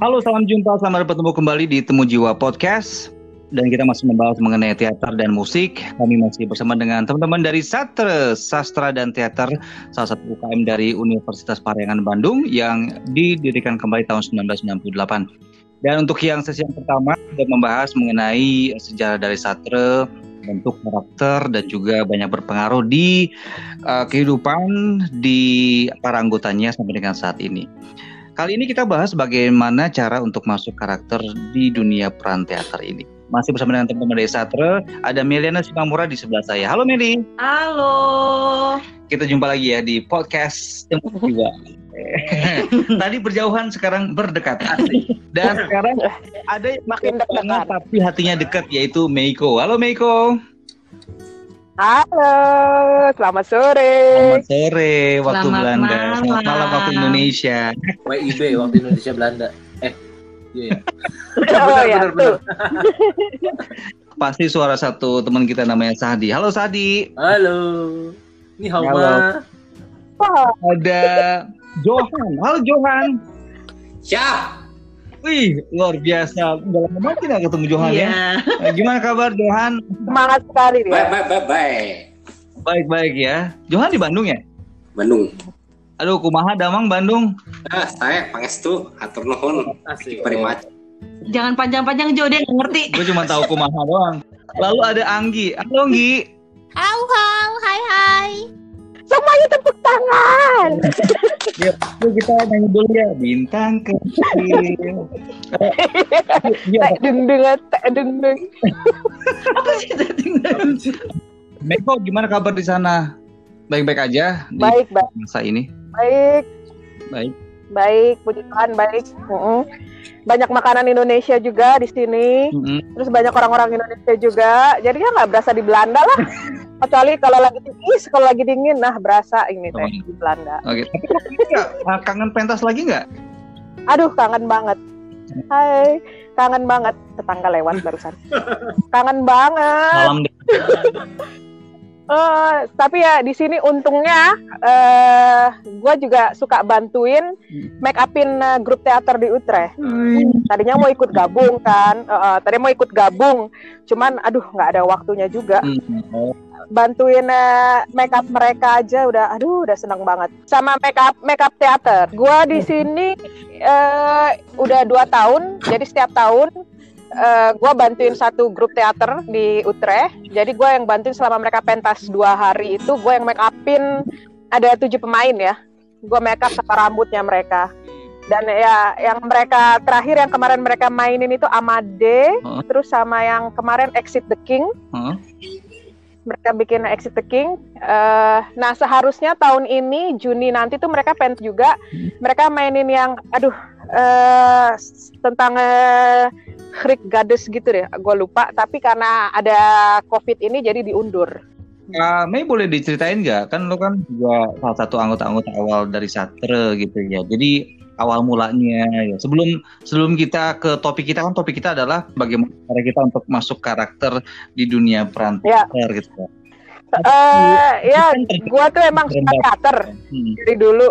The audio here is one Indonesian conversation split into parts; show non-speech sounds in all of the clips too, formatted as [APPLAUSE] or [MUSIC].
Halo, salam jumpa, selamat bertemu kembali di Temu Jiwa Podcast. Dan kita masih membahas mengenai teater dan musik. Kami masih bersama dengan teman-teman dari Satre, Sastra dan Teater, salah satu UKM dari Universitas Parayangan Bandung yang didirikan kembali tahun 1998. Dan untuk yang sesi yang pertama, kita membahas mengenai sejarah dari Satre, bentuk karakter dan juga banyak berpengaruh di uh, kehidupan di para anggotanya sampai dengan saat ini. Kali ini kita bahas bagaimana cara untuk masuk karakter di dunia peran teater ini. Masih bersama dengan teman-teman dari Satre, ada Meliana Simamura di sebelah saya. Halo Meli. Halo. Kita jumpa lagi ya di podcast Temu Jiwa. [LAUGHS] Tadi berjauhan sekarang berdekatan. Dan [LAUGHS] sekarang ada yang Makin dekat. tapi hatinya dekat yaitu Meiko. Halo Meiko. Halo, selamat sore. Selamat sore waktu Selamat Belanda. Selamat malam malam. waktu Indonesia. WIB waktu Indonesia Belanda. Eh, iya ya. [LAUGHS] Oh ya, benar, benar. tuh. [LAUGHS] Pasti suara satu teman kita namanya Sadi. Halo Sadi. Halo. Ini Halo. Ada Johan. Halo Johan. Siap. Wih, luar biasa. Udah lama banget nggak ketemu Johan ya. Iya. Nah, Gimana kabar Johan? semangat sekali Baik, dia. baik, baik, baik. Baik-baik ya. Johan di Bandung ya? Bandung. Aduh, kumaha damang Bandung. Ah, saya pangestu atur nuhun macet. Jangan panjang-panjang Jo, dia ngerti. Gue cuma tahu kumaha doang. Lalu ada Anggi. Halo Anggi. Halo, halo, hai hai. Semuanya tepuk tangan. [LAUGHS] Yuk, yuk kita nyanyi dulu ya. Bintang kecil. [LAUGHS] Tek deng deng, tek deng deng. [LAUGHS] Apa sih tadi? Meko gimana kabar di sana? Baik-baik aja di Baik, baik, masa ini. baik, Baik. baik. Puji Tuhan, baik. Banyak makanan Indonesia juga di sini. Mm-mm. Terus banyak orang-orang Indonesia juga. Jadi ya nggak berasa di Belanda lah. [LAUGHS] Kecuali kalau lagi tinggi, kalau lagi dingin, nah berasa ini teh Oh. di Belanda. Oke. Nggak, ah, kangen pentas lagi nggak? Aduh, kangen banget. Hai, kangen banget. Tetangga lewat barusan. [LAUGHS] Kangen banget. Malam deh. [LAUGHS] Eh, tapi ya di sini untungnya eh gue juga suka bantuin make upin eh, grup teater di Utrecht. Tadinya mau ikut gabung kan, Eh, eh, tadi mau ikut gabung, cuman aduh nggak ada waktunya juga. Hmm, Bantuin eh, make up mereka aja udah, aduh udah seneng banget. Sama make up make up teater. Gue di sini eh udah dua tahun, jadi setiap tahun eh gue bantuin satu grup teater di Utrecht. Jadi gue yang bantuin selama mereka pentas dua hari itu, gue yang make upin ada tujuh pemain ya. Gue make up sama rambutnya mereka. Dan ya yang mereka terakhir yang kemarin mereka mainin itu Amade, Heeh. terus sama yang kemarin Exit the King. Heeh. Mereka bikin Exit the King. Eh, nah seharusnya tahun ini Juni nanti tuh mereka pentas juga. Mereka mainin yang, aduh, eh tentang eh, Greek Goddess gitu deh. Gue lupa. Tapi karena ada COVID ini jadi diundur. Kak Mei boleh diceritain nggak? Kan lo kan juga salah satu anggota-anggota awal dari Satre gitu ya. Jadi awal mulanya ya. Sebelum sebelum kita ke topik kita kan topik kita adalah bagaimana cara kita untuk masuk karakter di dunia peran Ya. teater gitu. ya. Eh ya, gue tuh emang suka teater. Hmm. dari dulu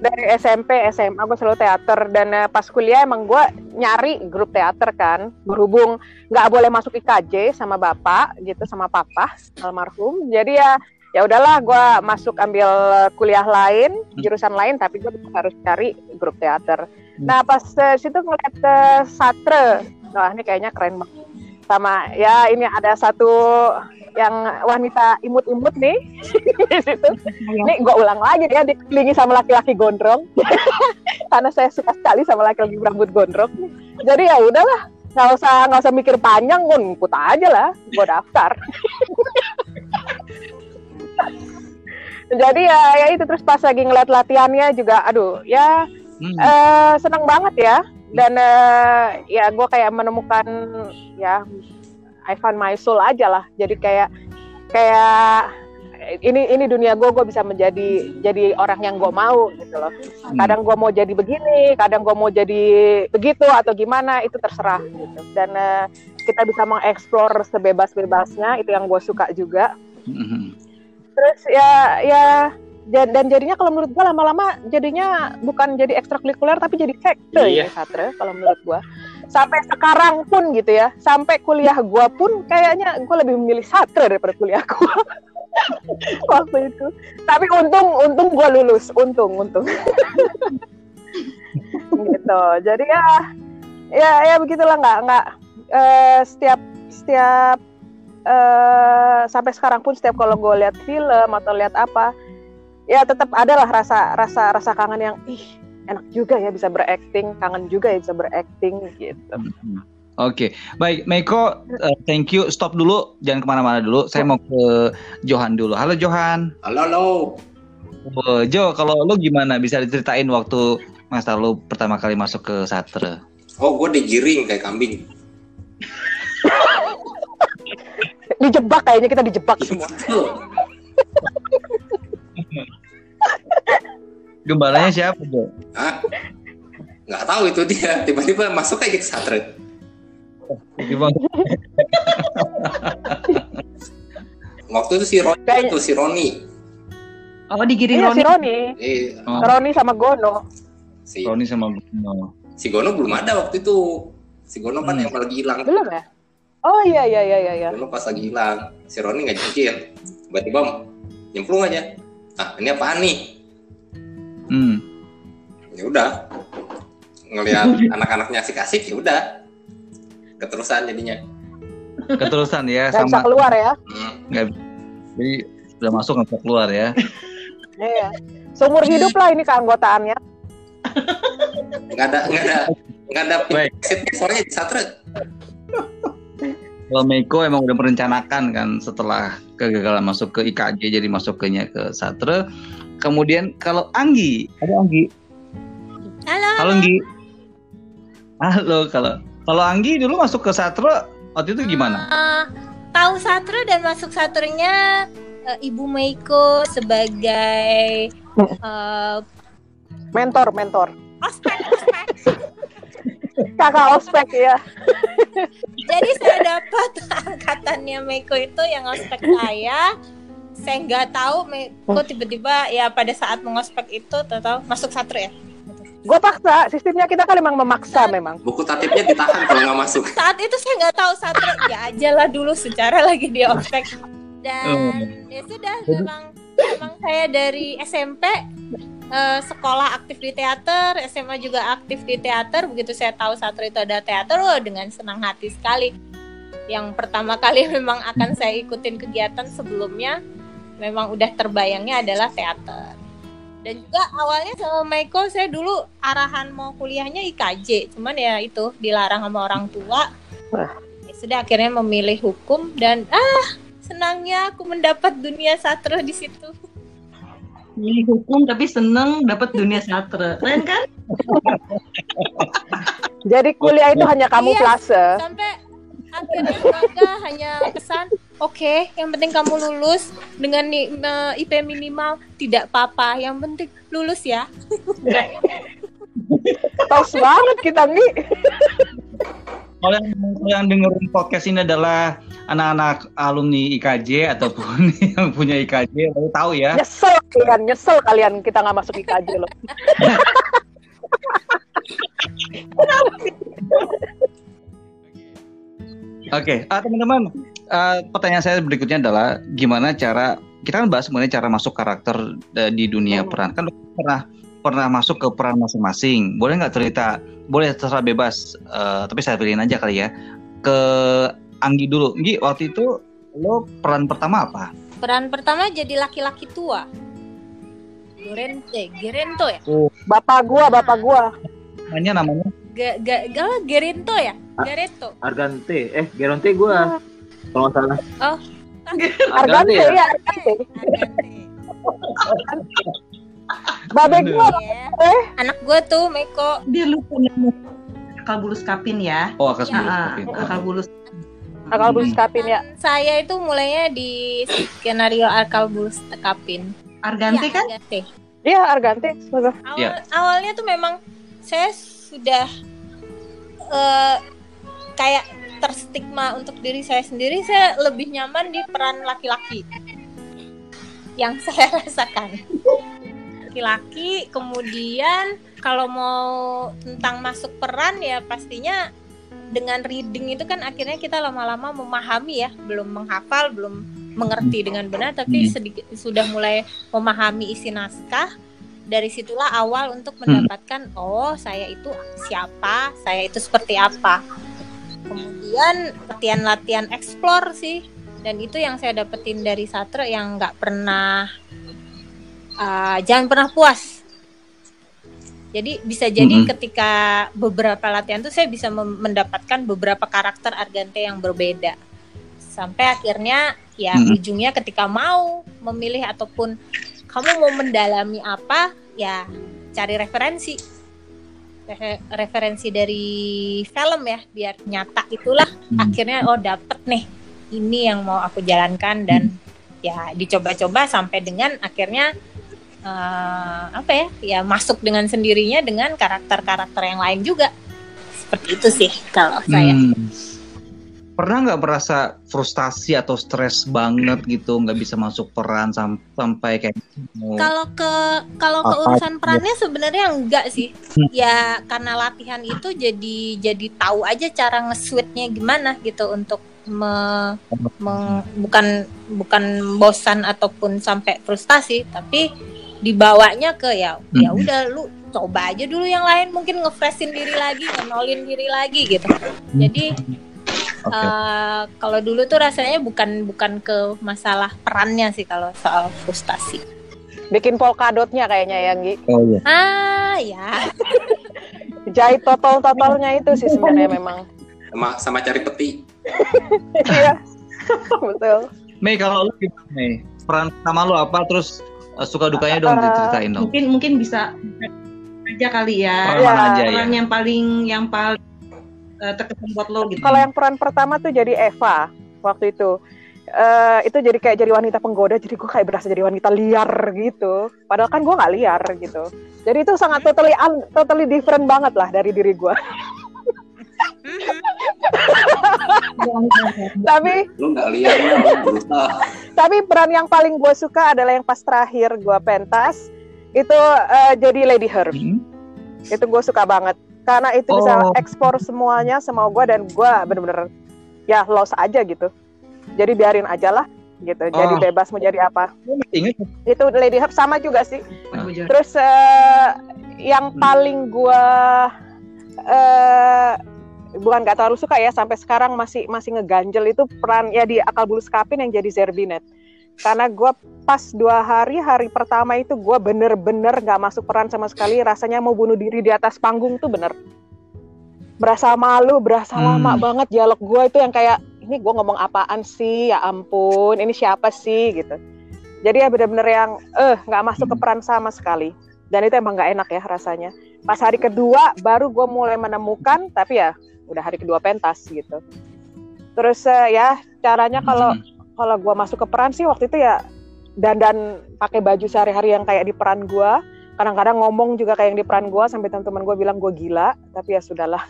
dari SMP SMA gue selalu teater dan eh, pas kuliah emang gue nyari grup teater kan berhubung nggak boleh masuk IKJ sama bapak gitu sama papa almarhum jadi ya ya udahlah gue masuk ambil kuliah lain jurusan lain tapi gue harus cari grup teater. Nah pas eh, situ ngeliat eh, Satre wah ini kayaknya keren banget. Sama ya ini ada satu yang wanita imut-imut nih [LAUGHS] di situ. Ini gue ulang lagi ya dikelilingi sama laki-laki gondrong. [LAUGHS] Karena saya suka sekali sama laki-laki berambut gondrong. Jadi ya udahlah nggak usah nggak usah mikir panjang ngikut aja lah gue daftar [LAUGHS] jadi ya ya itu terus pas lagi ngeliat latihannya juga aduh ya Hmm. eh senang banget ya. Dan eh, ya gue kayak menemukan ya I found my soul aja lah. Jadi kayak kayak ini ini dunia gue gue bisa menjadi jadi orang yang gue mau gitu loh. Kadang gue mau jadi begini kadang gue mau jadi begitu atau gimana itu terserah gitu. Dan eh, kita bisa mengeksplor sebebas-bebasnya itu yang gue suka juga. Hmm. Terus ya ya dan, jadinya kalau menurut gua lama-lama jadinya bukan jadi ekstrakurikuler tapi jadi sekte Iya. ya Satre kalau menurut gua. Sampai sekarang pun gitu ya sampai kuliah gua pun kayaknya gua lebih memilih Satre daripada kuliah gua. [LAUGHS] Waktu itu. Tapi untung untung gua lulus. Untung untung. [LAUGHS] Gitu. Jadi ya ya ya begitulah nggak nggak eh, setiap setiap eh, sampai sekarang pun setiap kalau gue lihat film atau lihat apa ya tetap adalah rasa rasa rasa kangen yang ih enak juga ya bisa berakting kangen juga ya bisa berakting gitu Hmm. Oke, baik, Meiko, eh, thank you. Stop dulu, jangan ke mana-mana dulu. Saya mau ke Johan dulu. Halo Johan. Halo, halo. Oh, Jo, kalau lu gimana? Bisa diceritain waktu masa lu pertama kali masuk ke Satre? Oh, gue digiring kayak kambing. Dijebak kayaknya kita dijebak Iya, semua. Gembalanya siapa, Jo? Hah? Nggak tahu itu dia. Tiba-tiba masuk aja ke satre. Gimana? Waktu itu si Roni Kayaknya- itu si Roni. Oh digiring iya si Roni. Roni Eh, Oh, Roni sama Gono si Roni sama Bruno. si Gono belum ada waktu itu. Si Gono kan Hmm. yang lagi hilang. belum ya oh iya iya iya iya, iya. Gono pas lagi hilang. Si Roni nggak jujur. Tiba-tiba nyemplung aja. Ah, ini apaan nih? Hmm. Ya udah. Ngelihat [LAUGHS] anak-anaknya asik-asik ya udah. Keterusan jadinya. Keterusan ya bisa sama keluar ya Hmm. nggak jadi udah masuk nggak bisa keluar ya. [LAUGHS] iya seumur hidup lah ini keanggotaannya nggak ada nggak ada nggak ada Baik. soalnya di satre Kalau Meiko emang udah merencanakan kan setelah kegagalan masuk ke IKJ jadi masuk ke ke Satre. Kemudian kalau Anggi, ada Anggi. Halo. Halo Anggi. Halo kalau kalau Anggi dulu masuk ke Satre waktu itu gimana? Eh, tahu satre dan masuk satrenya eh, Ibu Meiko sebagai eh, mentor mentor ospek ospek. Kakak ospek ya. Jadi saya dapat angkatannya Meiko itu yang ospek saya. Saya nggak tahu Meiko tiba-tiba ya pada saat mengospek itu tahu masuk satre ya. gue paksa sistemnya kita kan memang memaksa memang. Buku tatipnya ditahan kalau nggak masuk. Saat itu saya nggak tahu satre ya aja lah dulu secara lagi di ospek. Dan ya sudah memang memang saya dari SMP eh, sekolah aktif di teater, SMA juga aktif di teater. Begitu saya tahu satre itu ada teater, wah dengan senang hati sekali. Yang pertama kali [LAUGHS] memang akan saya ikutin kegiatan sebelumnya, memang udah terbayangnya adalah teater. Dan juga awalnya sama Michael saya dulu arahan mau kuliahnya IKJ, cuman ya itu dilarang sama orang tua. Ya sudah akhirnya memilih hukum dan ah senangnya aku mendapat dunia sastra di situ. Milih hukum tapi seneng dapat dunia sastra. Keren kan? jadi kuliah itu hanya kamuflase Sampai akhirnya bangga hanya pesan, oke, yang penting kamu lulus dengan ni- eh, IP minimal tidak apa-apa, yang penting lulus ya. tos banget kita nih [LAUGHS] Kalau yang, yang dengerin podcast ini adalah anak-anak alumni IKJ ataupun [LAUGHS] yang punya IKJ, lalu tahu ya. nyesel kalian nyesel kalian kita nggak masuk IKJ loh [LAUGHS] Oke, ah, teman-teman, ah, pertanyaan saya berikutnya adalah gimana cara kita kan bahas mengenai cara masuk karakter eh, di dunia Hmm. peran. Kan pernah pernah masuk ke peran masing-masing. Boleh nggak cerita? Boleh terserah bebas, eh, tapi saya pilihin aja kali ya. Ke Anggi dulu. Anggi, waktu itu lo peran pertama apa? Peran pertama jadi laki-laki tua. Gerente, Gerento ya? bapak gua bapak gua Namanya namanya Ga, ga, ga- Gerento ya? Gerento. Argante, eh Geronte gua kalau nggak salah. Argante ya? ya Argante Argante. [LAUGHS] babe gua Iya. eh Anak gue tuh Meko. Dia lupa nama akal bulus kapin ya. Oh, akas Ya. bulus. Ah, Oke. akal bulus. akal bulus kapin ya Saya itu mulainya di skenario Arkal Bulus Tekapin. Argante Iya, kan? Argante. iya Argante sebagai Awal, Iya. Awalnya tuh memang saya sudah eh, kayak terstigma untuk diri saya sendiri. Saya lebih nyaman di peran laki-laki. yang [LAUGHS] saya rasakan laki-laki kemudian kalau mau tentang masuk peran ya pastinya dengan reading itu kan akhirnya kita lama-lama memahami ya. Belum menghafal belum mengerti dengan benar tapi Hmm. sedikit sudah mulai memahami isi naskah. Dari situlah awal untuk mendapatkan oh saya itu siapa saya itu seperti apa. Kemudian latihan-latihan explore sih. Dan itu yang saya dapetin dari Satre yang nggak pernah uh, jangan pernah puas jadi bisa jadi Mhm. ketika beberapa latihan tuh saya bisa mendapatkan beberapa karakter Argante yang berbeda sampai akhirnya ya Mhm. ujungnya ketika mau memilih ataupun kamu mau mendalami apa ya cari referensi Refe- referensi dari film ya biar nyata itulah Hmm. akhirnya oh dapet nih ini yang mau aku jalankan dan ya dicoba-coba sampai dengan akhirnya eh, apa ya? Ya masuk dengan sendirinya dengan karakter-karakter yang lain juga. Seperti itu sih kalau saya. Hmm. Pernah nggak merasa frustasi atau stres banget gitu, nggak bisa masuk peran sam- sampai kayak mau- Kalau ke kalau ke urusan perannya sebenarnya enggak sih. Hmm. Ya karena latihan itu jadi jadi tahu aja cara nge-switch-nya gimana gitu untuk me- meng- bukan bukan bosan ataupun sampai frustasi, tapi dibawanya ke ya ya udah lu coba aja dulu yang lain mungkin ngefreshin diri lagi, ngenolin diri lagi gitu. Jadi Oke. eh, kalau dulu tuh rasanya bukan bukan ke masalah perannya sih kalau soal frustasi. Bikin polkadotnya kayaknya ya, Nggi. Oh iya. Ah ya, [LAUGHS] Jahit totol-totolnya itu sih sebenarnya [LAUGHS] memang. sama sama cari peti [LAUGHS] Iya. Betul. Mei kalau lu gimana Mei? Peran pertama lu apa? Terus suka dukanya dong Eh, diceritain dong. Mungkin mungkin bisa aja kali ya. Peran Iya, aja ya? Peran yang paling yang paling eh, terkesan buat lo gitu. Kalau yang peran pertama tuh jadi Eva waktu itu. Eh itu jadi kayak jadi wanita penggoda, jadi gue kayak berasa jadi wanita liar gitu. Padahal kan gue nggak liar gitu. Jadi itu sangat totally un- totally different banget lah dari diri gue. [LAUGHS] tapi lu nggak lihat lu berusaha tapi peran yang paling gue suka adalah yang pas terakhir gue pentas itu eh, jadi Lady Herb. Hmm? Itu gue suka banget karena itu bisa Oh. ekspor semuanya sama gue dan gue bener-bener ya lost aja gitu. Jadi biarin aja lah gitu. Jadi Oh. bebas mau jadi apa. Inget? Itu Lady Herb sama juga sih. Bujur. Terus eh, yang paling gua eh bukan gak terlalu suka ya sampai sekarang masih masih ngeganjel itu peran ya di akal bulus kapin yang jadi Zerbinet. Karena gua pas dua hari hari pertama itu gua bener-bener nggak masuk peran sama sekali rasanya mau bunuh diri di atas panggung tuh bener. Berasa malu berasa Hmm. lama banget dialog gua itu yang kayak ini gua ngomong apaan sih? Ya ampun ini siapa sih? Gitu. Jadi ya bener-bener yang eh nggak masuk ke peran sama sekali. Dan itu emang nggak enak ya rasanya. Pas hari kedua baru gue mulai menemukan tapi ya udah hari kedua pentas gitu. Terus eh, ya caranya kalau Hmm. kalau gue masuk ke peran sih waktu itu ya dandan pakai baju sehari-hari yang kayak di peran gue kadang-kadang ngomong juga kayak yang di peran gue sampai teman-teman gue bilang gue gila tapi ya sudahlah.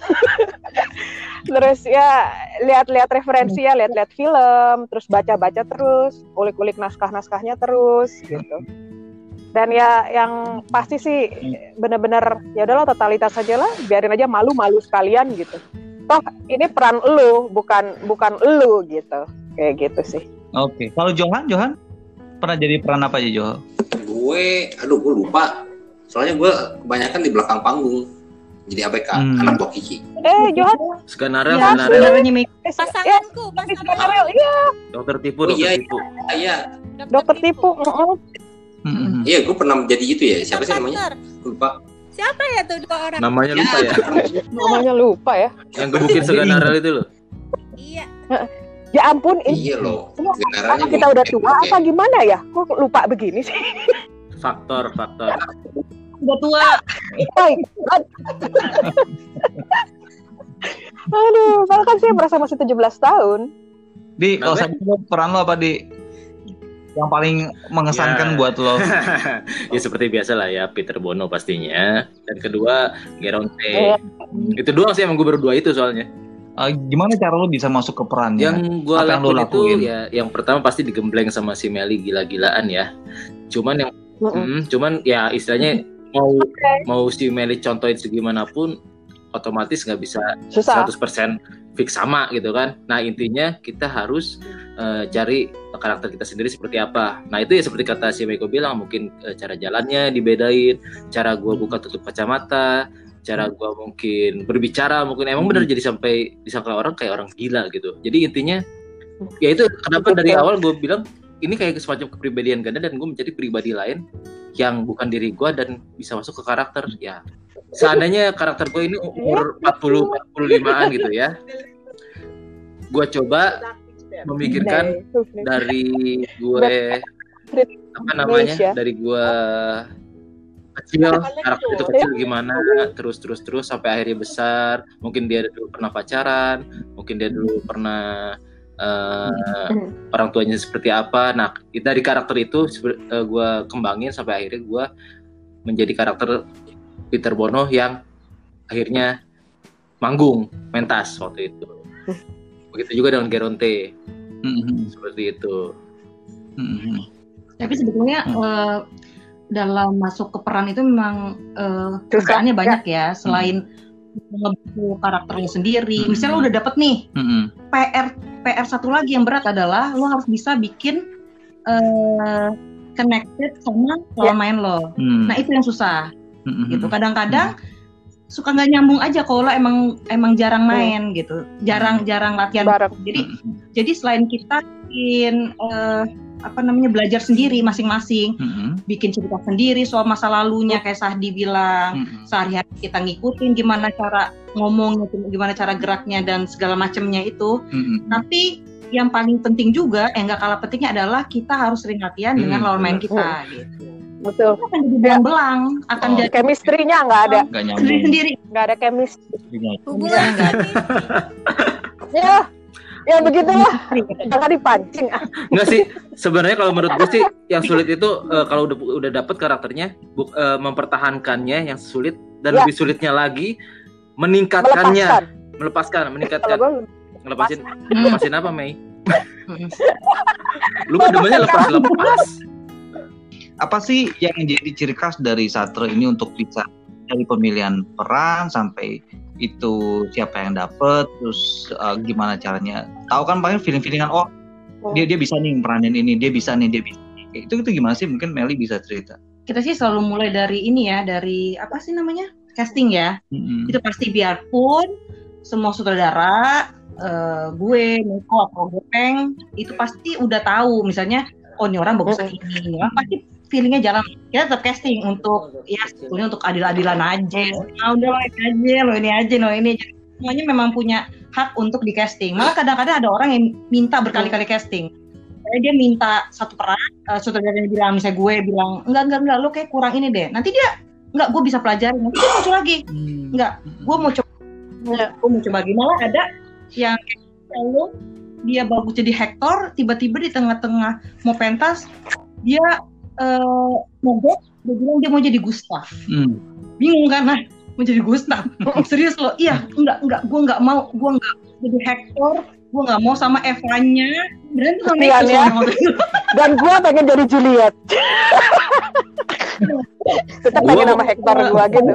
[LAUGHS] Terus ya lihat-lihat referensi ya lihat-lihat film terus baca-baca terus ulik-ulik naskah-naskahnya terus gitu. Dan ya yang pasti sih bener-bener ya udahlah totalitas aja lah biarin aja malu-malu sekalian gitu toh ini peran lu bukan bukan lu gitu. Kayak gitu sih. Oke. Kalau Johan, Johan? Pernah jadi peran apa aja Johan? gue aduh gue lupa. Soalnya gue kebanyakan di belakang panggung. Jadi ABK Hmm. anak buah Kiki. Eh Johan? Skenario, Ya, Mik, eh, ya, pasanganku di pasangan skenario, iya. Dokter tipu, Oh, dokter iya, tipu. Ah, iya. Dokter tipu heeh. Hmm. iya gue pernah jadi itu ya. Siapa sih namanya? Dokter. lupa siapa ya tuh dua orang Namanya lupa ya. [LAUGHS] namanya lupa ya Yang gebukin skenario itu loh. iya ya ampun ini iya loh Apa kita udah tua apa gimana ya kok lupa begini sih Faktor, faktor. udah tua. Baik. Aduh, padahal kan saya merasa masih 17 tahun. Di kalau saya peran lo apa di? Yang paling mengesankan Ya. buat lo? [LAUGHS] ya seperti biasa lah ya Peter Bono pastinya. Dan kedua Geronte. Iya. Itu doang sih emang gue baru dua itu soalnya. Eh, gimana cara lo bisa masuk ke perannya? Yang gua Apa yang lo lakuin itu lakuin? ya yang pertama pasti digembleng sama si Meli gila-gilaan ya. Cuman yang Mm-mm. Hmm, cuman ya istilahnya mau Oke. mau si Meli contohin segimanapun otomatis nggak bisa Susah. 100% fix sama gitu kan. Nah, intinya kita harus eh, cari karakter kita sendiri seperti apa. Nah, itu ya seperti kata si Meiko bilang, mungkin eh, cara jalannya dibedain, cara gua buka tutup kacamata, cara gua mungkin berbicara, mungkin emang benar jadi sampai disangka orang kayak orang gila gitu. Jadi intinya ya itu kenapa dari awal gue bilang ini kayak semacam kepribadian ganda dan gue menjadi pribadi lain yang bukan diri gua dan bisa masuk ke karakter ya seandainya karakter gue ini umur 40 45an gitu ya. Gue coba memikirkan dari gue apa namanya dari gue kecil karakter itu kecil gimana terus terus terus sampai akhirnya besar. Mungkin dia dulu pernah pacaran mungkin dia dulu pernah eh, orang tuanya seperti apa. Nah dari karakter itu gue kembangin sampai akhirnya gue menjadi karakter Peter Bono yang akhirnya manggung mentas waktu itu begitu juga dengan Geronte Mhm. seperti itu Mhm. Tapi sebetulnya Hmm. eh, dalam masuk ke peran itu memang eh, Susah, kerjaannya banyak ya. Selain ngebentuk karakter lo sendiri, Hmm. misalnya lo udah dapet nih Mhm. PR PR satu lagi yang berat adalah lo harus bisa bikin eh, connected sama lawan main lo. Mhm. Nah itu yang susah Mhm. gitu. Kadang-kadang suka nggak nyambung aja kalau emang emang jarang Hmm. main gitu, jarang jarang latihan. Bareng. Jadi Mhm. jadi selain kita bikin eh, apa namanya belajar sendiri masing-masing, Mhm. bikin cerita sendiri soal masa lalunya kayak Sahdi bilang Mhm. sehari-hari kita ngikutin gimana cara ngomongnya, gimana cara geraknya dan segala macamnya itu. Mhm. Tapi yang paling penting juga, yang nggak kalah pentingnya adalah kita harus sering latihan dengan Hmm, lawan main kita. Gitu. Betul. Akan jadi belang-belang, akan Oh. jadi Chemistry-nya nggak ada. Nggak nyambung. sendiri-sendiri. Nggak ada chemistry. Hubungan Enggak [LAUGHS] Ya, ya begitulah. Jangan dipancing. Ah, Enggak sih, sebenarnya kalau menurut gue sih yang sulit itu eh, kalau udah udah dapet karakternya bu- eh, mempertahankannya yang sulit dan Ya. lebih sulitnya lagi meningkatkannya, Melepaskan. melepaskan, meningkatkan. Ngelepasin, ngelepasin apa, Mei? [LAUGHS] Lu kan demennya lepas-lepas. Apa sih yang menjadi ciri khas dari Satre ini untuk bisa dari pemilihan peran sampai itu siapa yang dapet, terus uh, gimana caranya? Tahu kan paling feeling-feelingan oh dia dia bisa nih peranin ini, dia bisa nih, dia bisa. nih. Itu itu gimana sih? Mungkin Meli bisa cerita. Kita sih selalu mulai dari ini ya, dari apa sih namanya? Casting ya. Mhm. itu pasti biarpun semua sutradara eh, gue, Miko atau Gopeng itu pasti udah tahu misalnya oh ini orang bagus ini, ini orang pasti feelingnya jalan kita tetap casting untuk ya sebetulnya untuk adil-adilan aja. Ah udah lo ini aja lo ini aja lo ini aja. semuanya memang punya hak untuk di casting. Malah kadang-kadang ada orang yang minta berkali-kali casting. Kayak dia minta satu peran eh, sutradaranya bilang misalnya gue bilang enggak enggak enggak lo kayak kurang ini deh. Nanti dia enggak gue bisa pelajarin nanti dia muncul lagi. Enggak gue mau coba Ya. gue mau coba. Lagi. Malah ada yang kalau dia bagus jadi Hector tiba-tiba di tengah-tengah mau pentas dia eh mogok dia bilang dia mau jadi Gustav Hmm. bingung kan nah mau jadi Gustav [LAUGHS] serius loh. Iya enggak enggak. Gue enggak mau gue enggak jadi Hector gue enggak mau sama Eva-nya berarti sama Kesian Nico ya. [LAUGHS] dan gue pengen jadi Juliet. [LAUGHS] Tetap pengen nama Hector gue gitu.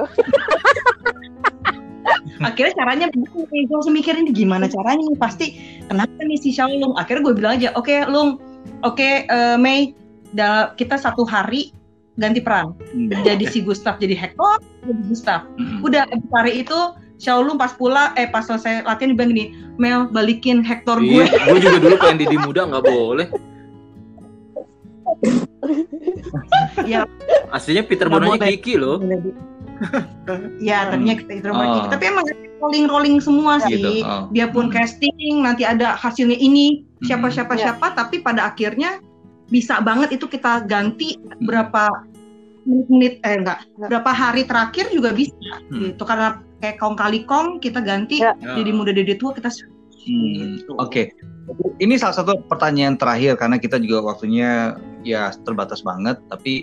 akhirnya caranya gue langsung mikirin gimana caranya nih. Pasti kenapa nih si Xiaolong akhirnya gue bilang aja oke Lung. Oke eh, Mei da- kita satu hari ganti peran Hmm. jadi si Gustav jadi Hector jadi Gustav Hmm. udah abis hari itu Xiaolong pas pulang eh pas selesai latihan dia bilang gini Mel balikin Hector Iya, gue gue juga dulu pengen Didi muda nggak boleh. [LAUGHS] ya Aslinya Peter Bononya. Kiki loh. [LAUGHS] ya tadinya kita itu Oh. tapi emang rolling rolling semua sih Gitu. Oh. dia pun Hmm. casting nanti ada hasilnya ini siapa Hmm. siapa Ya. siapa tapi pada akhirnya bisa banget itu kita ganti berapa menit eh enggak berapa hari terakhir juga bisa Hmm. gitu karena kayak kong kali kong kita ganti Ya. jadi muda dede tua kita Hmm, Oke, ini salah satu pertanyaan terakhir karena kita juga waktunya ya terbatas banget. Tapi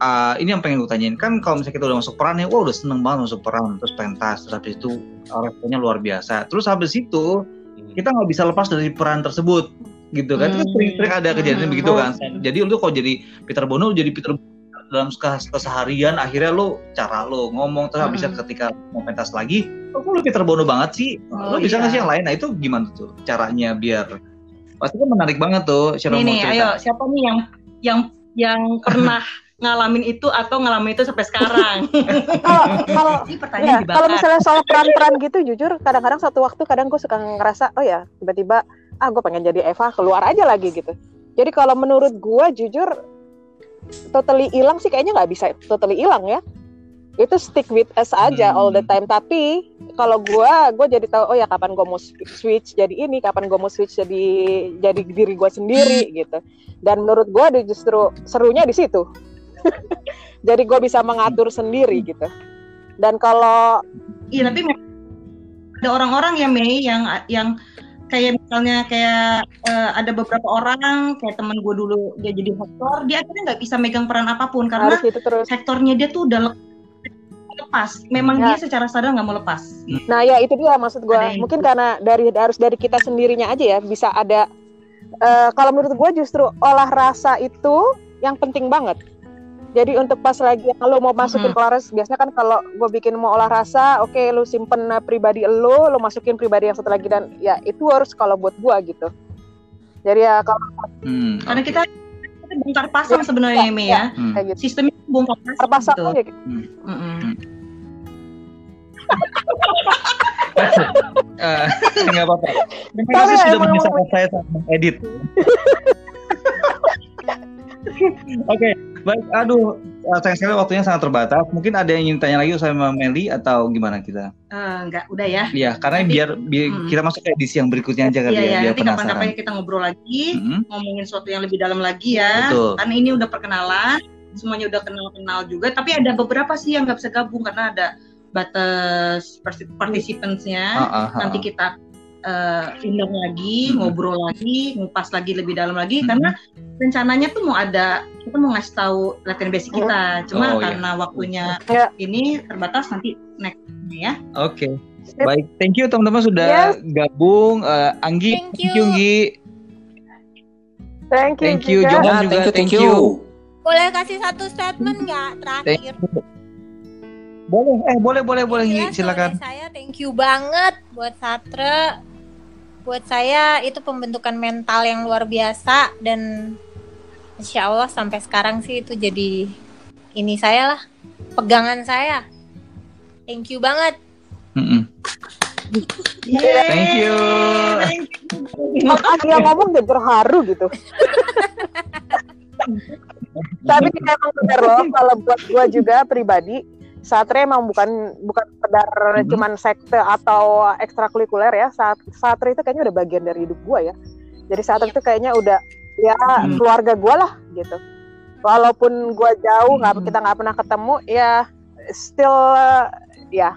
uh, ini yang pengen gue tanyain kan kalau misalnya kita udah masuk peran ya, wah udah seneng banget masuk peran terus pentas terus habis itu uh, responnya luar biasa. Terus habis itu kita nggak bisa lepas dari peran tersebut gitu kan. Itu kan Hmm. sering-sering ada kejadian Hmm. begitu kan. Jadi lu kalau jadi Peter Bono lu jadi Peter Bono dalam kes- keseharian akhirnya lu cara lu ngomong terus Hmm. ketika mau pentas lagi kok lu Peter Bono banget sih Oh, lu bisa iya. nggak sih yang lain nah itu gimana tuh caranya biar pasti kan menarik banget tuh Nih mau nih, cerita. ayo siapa nih yang yang yang pernah [LAUGHS] ngalamin itu atau ngalamin itu sampai sekarang? [LAUGHS] Kalau kalau ya, pertanyaan kalau dibakar. misalnya soal peran-peran gitu, jujur kadang-kadang satu waktu kadang gue suka ngerasa, oh ya tiba-tiba ah gue pengen jadi Eva keluar aja lagi gitu. Jadi kalau menurut gue jujur totally hilang sih kayaknya nggak bisa totally hilang ya. Itu stick with us aja Hmm. all the time. Tapi kalau gue, gue jadi tahu oh ya kapan gue mau switch jadi ini, kapan gue mau switch jadi jadi diri gue sendiri gitu. Dan menurut gue justru serunya di situ. [LAUGHS] jadi gue bisa mengatur sendiri gitu. Dan kalau Iya, tapi ada orang-orang ya Mei yang yang kayak misalnya kayak eh, ada beberapa orang kayak temen gue dulu dia jadi aktor dia akhirnya nggak bisa megang peran apa pun karena harus itu terus. sektornya dia tuh udah le- lepas memang Ya. dia secara sadar nggak mau lepas Nah ya itu dia maksud gue. Mungkin karena dari harus dari kita sendirinya aja ya bisa ada. eh, kalau menurut gue justru olah rasa itu yang penting banget. Jadi untuk pas lagi lo mau masukin. Polaris, biasanya kan kalau gue bikin mau olah rasa, oke lu simpen eh, pribadi lo, lo masukin pribadi yang satu lagi dan ya itu harus kalau buat gue gitu. Jadi ya kalau Hmm, karena kita, kita bongkar pasang sebenarnya Mei ya Hmm. kayak gitu, sistemnya bongkar pasang terpasang gitu. aja. gitu. Mm-mm. [LAUGHS] Eh, nggak apa-apa. Terima Tapi kasih ya, sudah saya saat mengedit. [LAUGHS] Oke, baik. Aduh, eh, sayang sekali waktunya sangat terbatas. Mungkin ada yang ingin tanya lagi sama Meli atau gimana kita? Eh, enggak udah ya Iya, karena Nanti- biar, biar Hmm. kita masuk ke edisi yang berikutnya aja kali Iya ya, ya biar nanti kapan-kapan kita ngobrol lagi Mm-mm. ngomongin sesuatu yang lebih dalam lagi ya. Betul. Karena ini udah perkenalan, semuanya udah kenal-kenal juga. Tapi ada beberapa sih yang nggak bisa gabung karena ada batas parti- participants-nya. Ah, ah, ah. Nanti kita eh, undang lagi, ngobrol lagi, ngupas lagi lebih dalam lagi. Mhm. Karena rencananya tuh mau ada, kita mau ngasih tahu latihan basic kita. Cuma Oh, iya. karena waktunya Ya. ini terbatas nanti next ya. Oke. Baik, thank you teman-teman sudah Yes. gabung. Eh, Anggi, Thank you. Anggi. Thank you. Thank you, juga. Johan Ah, juga. thank you, thank you. Boleh kasih satu statement nggak Thank terakhir? you. Boleh, eh boleh, boleh, boleh. Iya, silakan. saya thank you banget buat Satre. Buat saya itu pembentukan mental yang luar biasa dan insya Allah sampai sekarang sih itu jadi ini saya lah pegangan saya. Thank you banget. Mm-mm. Thank you. Dia ngomong jadi terharu gitu. [LAUGHS] Tapi memang benar loh kalau buat gua juga pribadi Satria emang bukan bukan sekedar Mhm. cuman sekte atau ekstrakurikuler ya. Saat Satria itu kayaknya udah bagian dari hidup gua ya. Jadi Satria itu kayaknya udah ya Mhm. keluarga gua lah gitu. Walaupun gua jauh nggak Mhm. kita nggak pernah ketemu ya still uh, ya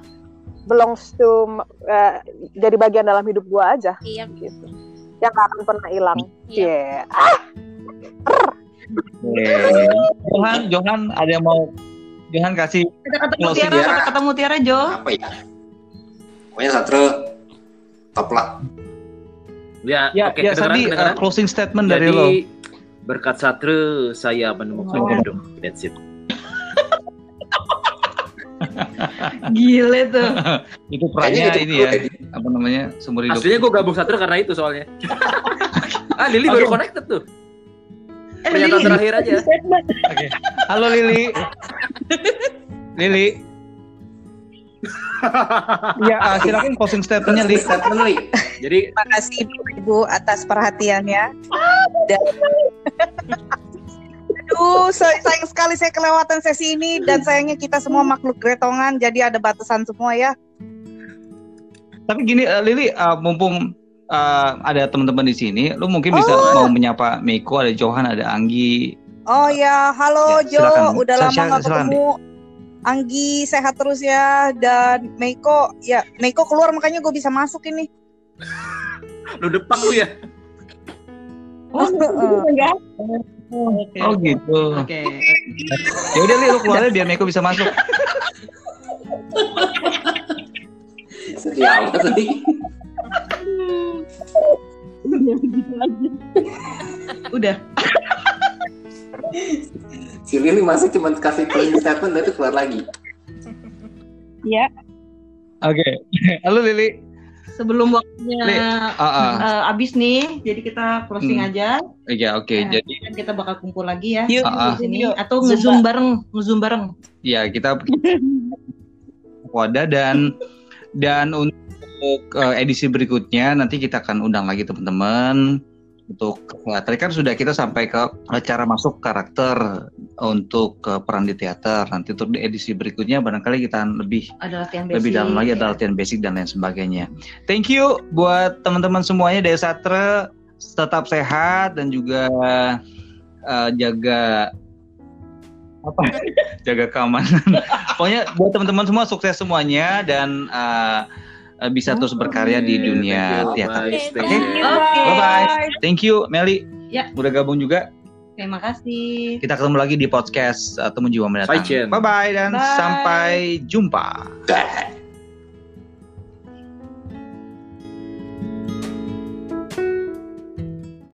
belongs to uh, jadi bagian dalam hidup gua aja Iya. gitu yang gak akan pernah hilang Iya. Cie. ah Oke. Johan, Johan ada yang mau Johan kasih Kata-kata mutiara, ya. kata-kata mutiara Jo. Apa ya? Pokoknya Satre top lah. Ya, ya oke, ya kedengeran, Sandi uh, closing statement Jadi dari lo. berkat Satre saya menemukan Oh. jodoh. That's it. [LAUGHS] Gile tuh. [LAUGHS] Itu perannya gitu ini ya, apa namanya seumur hidup. Aslinya gue gabung Satre karena itu soalnya. [LAUGHS] ah, Lili baru Oke. connected tuh. Eh, Lili, terakhir aja. statement. Halo Lili. [LAUGHS] Lili. [LAUGHS] Ya, uh, silakan closing statementnya Li. Statement Li. Jadi Terima kasih Ibu atas perhatiannya. Dan... [LAUGHS] Aduh, say- sayang sekali saya kelewatan sesi ini dan sayangnya kita semua makhluk gretongan, jadi ada batasan semua ya. Tapi gini uh, Lili, uh, mumpung uh, ada teman-teman di sini, lu mungkin bisa Oh. mau menyapa Meiko, ada Johan, ada Anggi. Oh ya, halo Ya, Jo, silakan. udah lama nggak ketemu. Anggi sehat terus ya dan Meiko ya Meiko keluar makanya gue bisa masuk ini. [LAUGHS] lu depak lu ya. [LAUGHS] Oh, enggak. Oke. Oh gitu. Oke. Ya udah lu keluar aja biar Meko bisa masuk. Sedih amat. Udah. Si Lili masih cuma kasih closing statement tapi keluar lagi. Iya. Oke. [LAUGHS] Halo Lili. Sebelum waktunya Li, Ah, ah. eh, abis nih, jadi kita closing Hmm. aja. Iya, oke. Ya, Jadi kan kita bakal kumpul lagi ya Yuk, ah. di sini yuk. atau ngezoom bareng, ngezoom bareng. ya kita wadah dan dan untuk eh, edisi berikutnya nanti kita akan undang lagi teman-teman untuk eh, tadi kan sudah kita sampai ke cara masuk karakter untuk eh, peran di teater. Nanti untuk di edisi berikutnya barangkali kita lebih Ada latihan basic. lebih dalam lagi ada latihan basic dan lain sebagainya. Thank you buat teman-teman semuanya dari Satre tetap sehat dan juga eh, jaga apa [LAUGHS] jaga keamanan. [LAUGHS] Pokoknya buat teman-teman semua sukses semuanya dan eh, eh, bisa terus berkarya di dunia teater. bye. Oke. Oke. Bye bye. Thank you Meli. Ya. Udah gabung juga. Terima kasih. Kita ketemu lagi di podcast eh, Temu Jiwa Mendatang. Bye. Bye bye dan Bye. sampai jumpa. Dah.